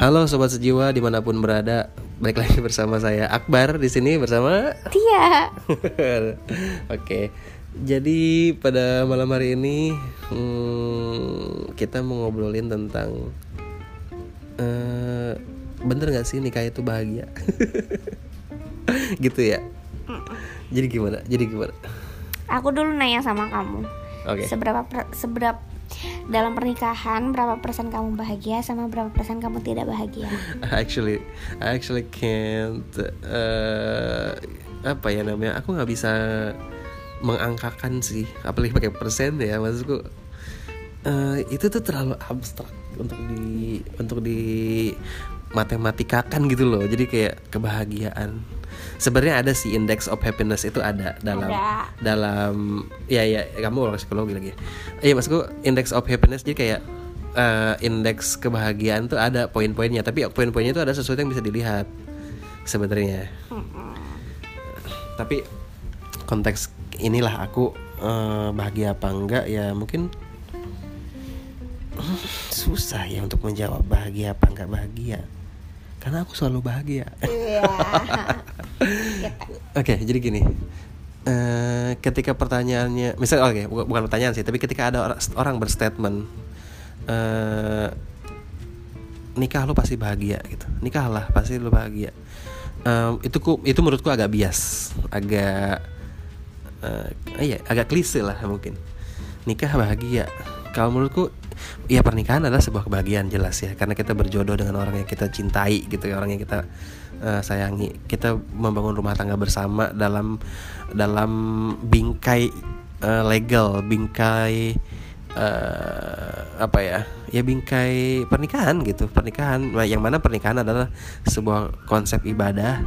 Halo sobat sejiwa di mana pun berada, balik lagi bersama saya Akbar di sini bersama Tia. Oke, jadi pada malam hari ini hmm, kita mau ngobrolin tentang eh, bener nggak sih nikah itu bahagia? gitu ya. Jadi gimana? Jadi gimana? Aku dulu nanya sama kamu. Oke. Seberapa per- seberapa dalam pernikahan berapa persen kamu bahagia sama berapa persen kamu tidak bahagia? Actually I actually can't eh, apa ya namanya aku nggak bisa mengangkakan sih. Apalagi pakai persen ya maksudku eh, itu tuh terlalu abstrak untuk di untuk di matematikakan gitu loh. Jadi kayak kebahagiaan sebenarnya ada sih index of happiness itu ada dalam Ada. dalam ya ya kamu orang psikologi lagi. Iya maksudku index of happiness jadi kayak eh, indeks kebahagiaan tuh ada poin-poinnya tapi poin-poinnya itu ada sesuatu yang bisa dilihat sebenarnya. Tapi konteks inilah aku eh, bahagia apa enggak ya mungkin susah ya untuk menjawab bahagia apa enggak bahagia karena aku selalu bahagia Iya. Oke, jadi gini. Eh, ketika pertanyaannya, misalnya oke, bukan, bukan pertanyaan sih, tapi ketika ada orang, orang berstatement, eh, nikah lo pasti bahagia gitu, nikahlah pasti lo bahagia. Em, itu ku, itu menurutku agak bias, agak, eh, iya, agak klise lah mungkin. Nikah bahagia. Kalau menurutku, ya pernikahan adalah sebuah kebahagiaan jelas ya, karena kita berjodoh dengan orang yang kita cintai gitu ya, orang yang kita eh, sayangi. Kita membangun rumah tangga bersama dalam dalam bingkai eh, legal, bingkai eh, apa ya? Ya bingkai pernikahan gitu. Pernikahan nah, yang mana pernikahan adalah sebuah konsep ibadah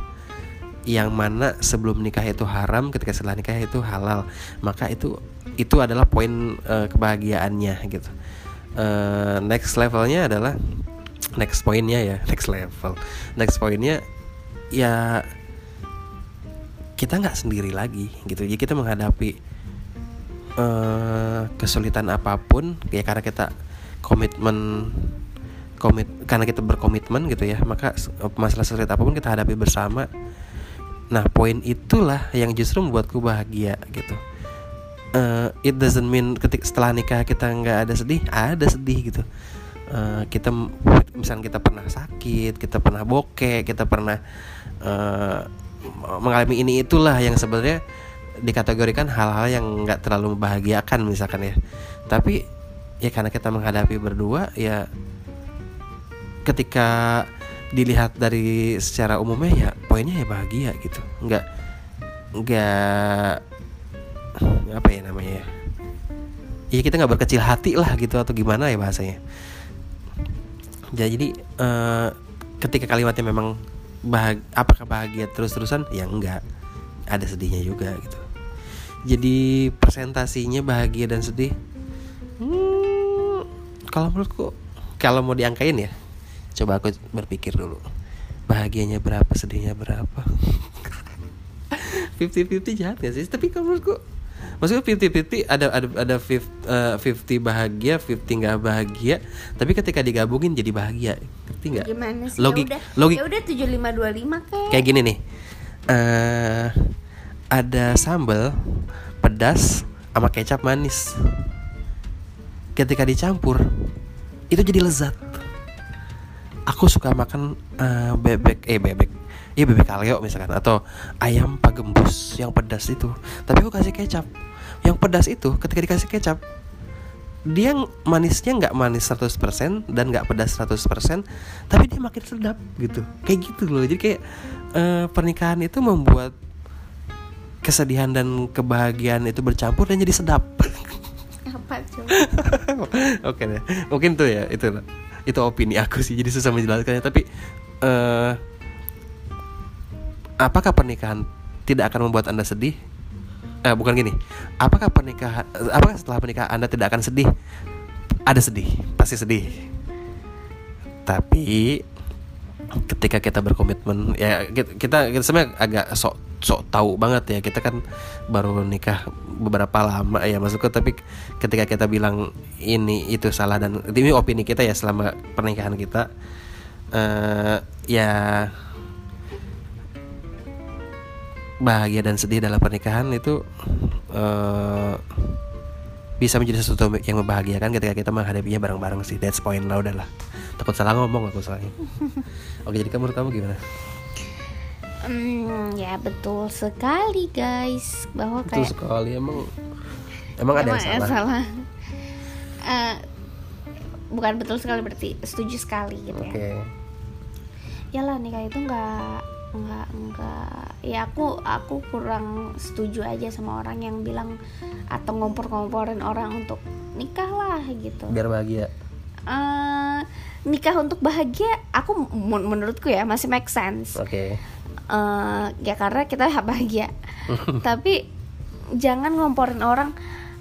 yang mana sebelum nikah itu haram, ketika setelah nikah itu halal. Maka itu itu adalah poin eh, kebahagiaannya gitu. Eh, next levelnya adalah next poinnya ya next level. Next poinnya ya kita nggak sendiri lagi gitu. Jadi kita menghadapi eh, kesulitan apa pun ya karena kita komitmen komit karena kita berkomitmen gitu ya maka masalah sulit apa pun kita hadapi bersama. Nah poin itulah yang justru membuatku bahagia gitu Eh, it doesn't mean ketika setelah nikah kita nggak ada sedih ada sedih gitu. Eh, kita misalnya kita pernah sakit kita pernah bokeh kita pernah eh, mengalami ini itulah yang sebenarnya dikategorikan hal-hal yang nggak terlalu membahagiakan misalkan ya. Tapi ya karena kita menghadapi berdua ya ketika dilihat dari secara umumnya ya poinnya ya bahagia gitu. Nggak nggak apa ya namanya ya? Ya kita nggak berkecil hati lah gitu atau gimana ya bahasanya. Ya, jadi eh, ketika kalimatnya memang bahag apakah bahagia terus-terusan? Ya enggak. Ada sedihnya juga gitu. Jadi presentasinya bahagia dan sedih? Hmm, kalau menurutku kalau mau diangkain ya coba aku berpikir dulu. Bahagianya berapa sedihnya berapa? 50-50 jahat gak sih? Tapi kalau menurutku maksudnya 50-50 ada ada ada 50, eh, 50 bahagia 50 nggak bahagia. Tapi ketika digabungin jadi bahagia ngerti nggak? Gimana sih? logik ya udah, logik. Ya udah 7525 kayak. kayak gini nih. Eh ada sambal pedas sama kecap manis. Ketika dicampur itu jadi lezat. Aku suka makan eh, bebek eh bebek Iya bebek kaleo misalkan atau ayam pagembus yang pedas itu. Tapi aku kasih kecap. Yang pedas itu ketika dikasih kecap dia manisnya nggak manis 100% dan nggak pedas 100% tapi dia makin sedap gitu. Kayak gitu loh. Jadi kayak eh, pernikahan itu membuat kesedihan dan kebahagiaan itu bercampur dan jadi sedap. Apa coba? oke deh. Mungkin tuh ya itu itu opini aku sih. Jadi susah menjelaskannya. Tapi eh apakah pernikahan tidak akan membuat anda sedih? Eh bukan gini. Apakah pernikahan apakah setelah pernikahan anda tidak akan sedih? Ada sedih pasti sedih. Tapi ketika kita berkomitmen ya kita kita, sebenarnya agak sok sok tahu banget ya. Kita kan baru nikah beberapa lama ya maksudku. Tapi ketika kita bilang ini itu salah dan ini opini kita ya selama pernikahan kita eh ya bahagia dan sedih dalam pernikahan itu eh bisa menjadi sesuatu yang membahagiakan ketika kita menghadapinya bareng-bareng sih. That's point lah udahlah. Takut salah ngomong aku soalnya. Oke, jadi kamu menurut kamu gimana? Hmm, ya betul sekali guys bahwa Betul kayak sekali emang emang ada yang Emang salah. Eh, bukan betul sekali berarti setuju sekali gitu Oke. ya. Ya lah nikah itu nggak nggak nggak ya aku aku kurang setuju aja sama orang yang bilang atau ngompor-ngomporin orang untuk nikah lah gitu. Biar bahagia. Eh, nikah untuk bahagia aku men- menurutku ya masih make sense. Oke. Eh, ya karena kita bahagia tapi jangan ngomporin orang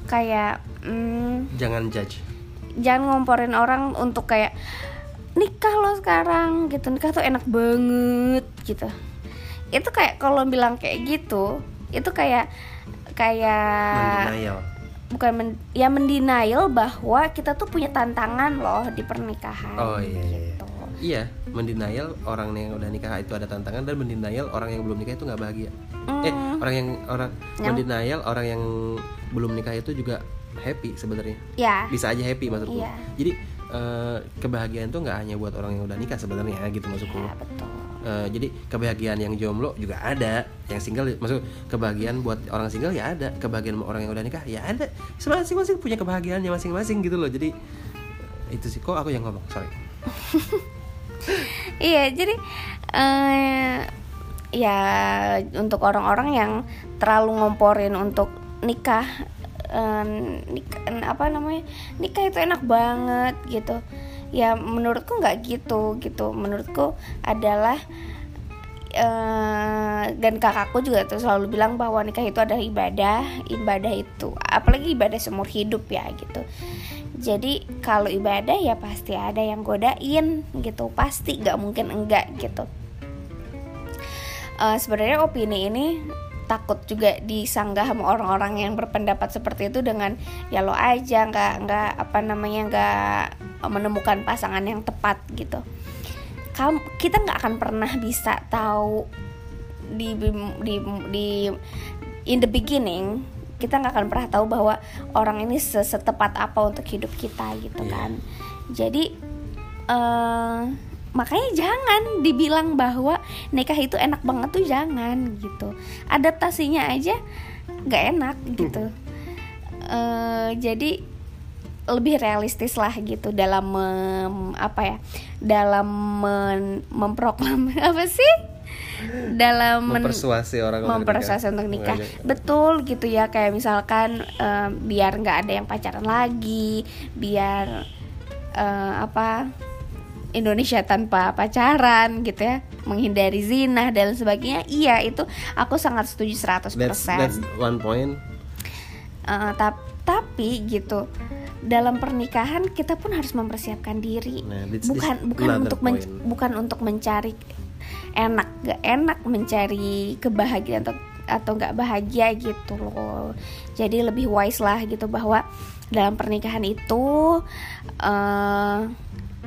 kayak mm, Jangan judge. jangan ngomporin orang untuk kayak nikah lo sekarang gitu nikah tuh enak banget gitu itu kayak kalau bilang kayak gitu itu kayak kayak Mendenial. bukan men, ya mendenial bahwa kita tuh punya tantangan loh di pernikahan Oh iya. iya. gitu. Iya, mendenial orang yang udah nikah itu ada tantangan dan mendenial orang yang belum nikah itu nggak bahagia. Eh, Hmm, orang yang orang Yang- mendenial orang yang belum nikah itu juga happy sebenarnya. ya Bisa aja happy maksudku. Iya. Jadi eh, kebahagiaan itu nggak hanya buat orang yang udah nikah sebenarnya gitu maksudku. ya betul Eh, jadi kebahagiaan yang jomblo juga ada, yang single maksud kebahagiaan buat orang single ya ada, kebahagiaan orang yang udah nikah ya ada. Masing-masing punya kebahagiaannya masing-masing gitu loh. Jadi eh, itu sih kok aku yang ngomong, sorry. Iya, jadi eh ya untuk orang-orang yang terlalu ngomporin untuk nikah eh, nik- apa namanya nikah itu enak banget gitu ya menurutku nggak gitu gitu. Menurutku adalah eh, dan kakakku juga tuh selalu bilang bahwa nikah itu adalah ibadah ibadah itu apalagi ibadah seumur hidup ya gitu. Jadi kalau ibadah ya pasti ada yang godain gitu. Pasti nggak mungkin enggak gitu. Eh, sebenarnya opini ini takut juga disanggah sama orang-orang yang berpendapat seperti itu dengan ya lo aja nggak nggak apa namanya nggak menemukan pasangan yang tepat gitu. Kamu kita nggak akan pernah bisa tahu di di di in the beginning kita nggak akan pernah tahu bahwa orang ini se- setepat apa untuk hidup kita gitu Iya. kan. Jadi eh makanya jangan dibilang bahwa nikah itu enak banget tuh jangan gitu. Adaptasinya aja nggak enak gitu. Eh jadi lebih realistis lah gitu dalam mem- apa ya dalam men, memproklam apa sih? Dalam mempersuasi orang untuk mempersuasi untuk nikah. Betul gitu ya kayak misalkan eh, biar nggak ada yang pacaran lagi biar eh, apa Indonesia tanpa pacaran gitu ya menghindari zina dan sebagainya. Iya itu aku sangat setuju 100% That's, that's one point. Eh, tap- tapi gitu dalam pernikahan kita pun harus mempersiapkan diri. Nah, this- this bukan bukan untuk men- bukan untuk mencari enak gak enak mencari kebahagiaan atau atau nggak bahagia gitu loh. Jadi lebih wise lah gitu bahwa dalam pernikahan itu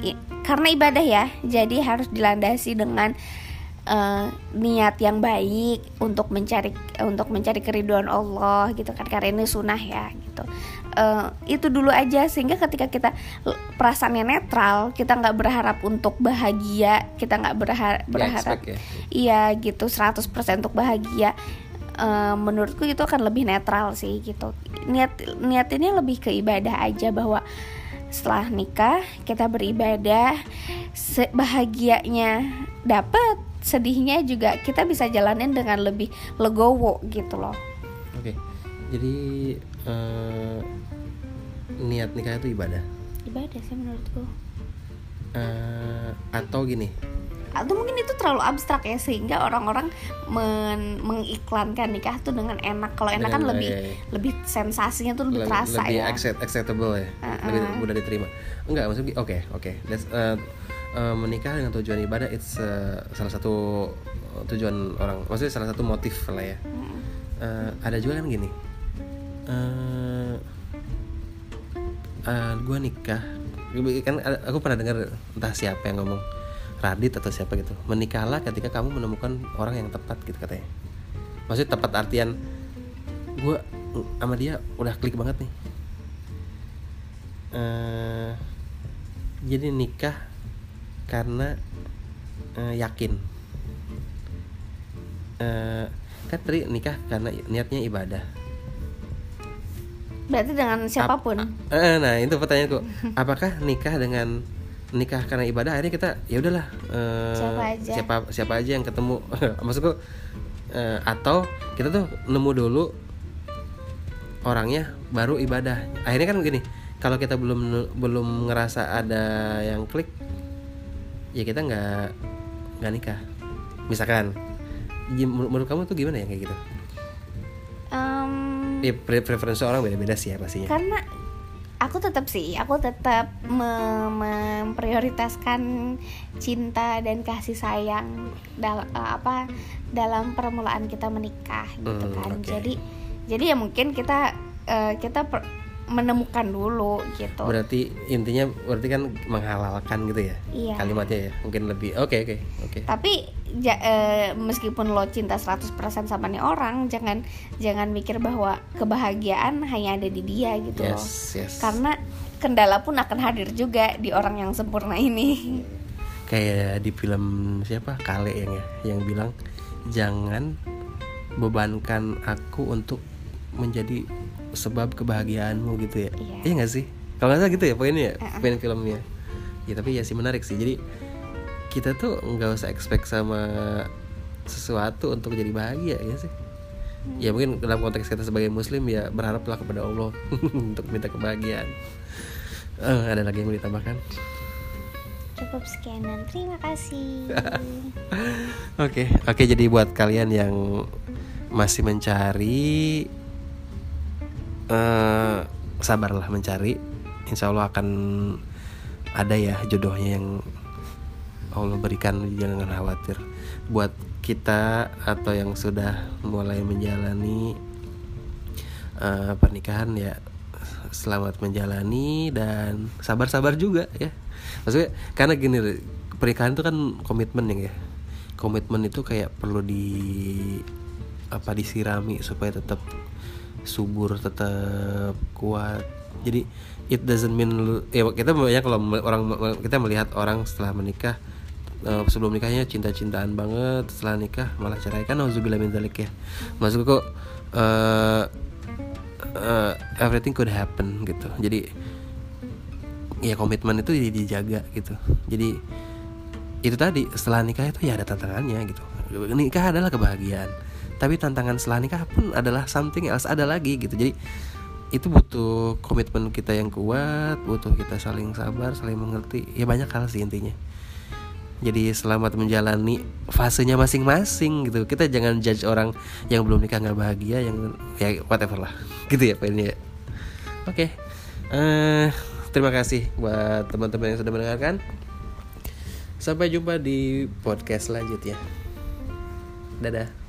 i- karena ibadah ya jadi harus dilandasi dengan eh, niat yang baik untuk mencari untuk mencari keriduan Allah gitu kan karena ini sunnah ya gitu Eh, itu dulu aja sehingga ketika kita perasaannya netral kita nggak berharap untuk bahagia kita nggak berha- berharap expect ya. iya gitu 100% untuk bahagia Eh, menurutku itu akan lebih netral sih gitu niat niat ini lebih ke ibadah aja bahwa setelah nikah kita beribadah bahagianya dapat sedihnya juga kita bisa jalanin dengan lebih legowo gitu loh Oke. Jadi eh, niat nikah itu ibadah. ibadah sih menurutku Eh, atau gini, atau mungkin itu terlalu abstrak ya sehingga orang-orang men- mengiklankan nikah tuh dengan enak kalau enak kan lebih iya. lebih sensasinya tuh lebih le- terasa lebih ya accept- acceptable ya, lebih mudah diterima. Enggak, maksudnya oke oke. That's, eh, eh, menikah dengan tujuan ibadah it's eh, salah satu eh, tujuan orang, maksudnya salah satu motif lah ya. Eh, ada juga kan gini, eh gue nikah, kan aku pernah dengar entah siapa yang ngomong Radit atau siapa gitu menikahlah ketika kamu menemukan orang yang tepat gitu katanya maksudnya tepat artian gue sama dia udah klik banget nih Eh, jadi nikah karena eh, yakin. Eh, kan tadi nikah karena niatnya ibadah. Berarti dengan siapa pun? Eh, nah itu pertanyaanku. Apakah nikah dengan nikah karena ibadah? Akhirnya kita ya udahlah eh, Siapa aja. siapa siapa aja yang ketemu. Maksudku eh, atau kita tuh nemu dulu orangnya baru ibadah. Akhirnya kan gini kalau kita belum belum ngerasa ada yang klik ya kita nggak nggak nikah. Misalkan menurut kamu tuh gimana ya kayak gitu? Em, ya pre- preferensi orang beda-beda sih ya pastinya. karena aku tetap sih aku tetap me- memprioritaskan cinta dan kasih sayang dalam apa dalam permulaan kita menikah gitu Hmm, kan. oke. jadi jadi ya mungkin kita eh, kita per- menemukan dulu gitu. Berarti intinya berarti kan menghalalkan gitu ya? Iya. kalimatnya ya mungkin lebih oke oke oke. Tapi ja- eh, meskipun lo cinta 100% sama nih orang jangan jangan mikir bahwa kebahagiaan hanya ada di dia gitu loh. Yes yes. Karena kendala pun akan hadir juga di orang yang sempurna ini. Kayak di film siapa? Kale yang ya yang bilang jangan bebankan aku untuk menjadi sebab kebahagiaanmu gitu ya. Iya. iya nggak sih? Kalau nggak salah gitu ya poinnya ya Uh-uh. poin filmnya. Ya tapi ya sih menarik sih. Jadi kita tuh nggak usah expect sama sesuatu untuk jadi bahagia ya sih. Ya mungkin dalam konteks kita sebagai muslim ya berharaplah kepada Allah untuk minta kebahagiaan. Eh, ada lagi yang mau ditambahkan? Cukup sekianan terima kasih. Oke, oke jadi buat kalian yang masih mencari eh sabarlah mencari. Insya Allah akan ada ya jodohnya yang Allah berikan jangan khawatir. Buat kita atau yang sudah mulai menjalani eh, pernikahan ya selamat menjalani dan sabar-sabar juga ya. Maksudnya karena gini pernikahan itu kan komitmen ya. Komitmen itu kayak perlu di apa disirami supaya tetap subur, tetap kuat. Jadi it doesn't mean ya kita banyak kalau orang kita melihat orang setelah menikah eh, sebelum nikahnya cinta-cintaan banget setelah nikah malah cerai. Kan nauzubillah min dzalik ya. Maksudku kok eh, eh, everything could happen gitu. Jadi ya komitmen itu di- dijaga gitu. Jadi itu tadi setelah nikah itu ya ada tantangannya gitu. Nikah adalah kebahagiaan tapi tantangan setelah nikah pun adalah something else ada lagi gitu. Jadi itu butuh komitmen kita yang kuat butuh kita saling sabar saling mengerti. Ya banyak hal sih intinya. Jadi selamat menjalani fasenya masing-masing gitu. Kita jangan judge orang yang belum nikah nggak bahagia yang ya whatever lah. Gitu ya poinnya. Oke. Eh terima kasih buat teman-teman yang sudah mendengarkan. Sampai jumpa di podcast selanjutnya. Dadah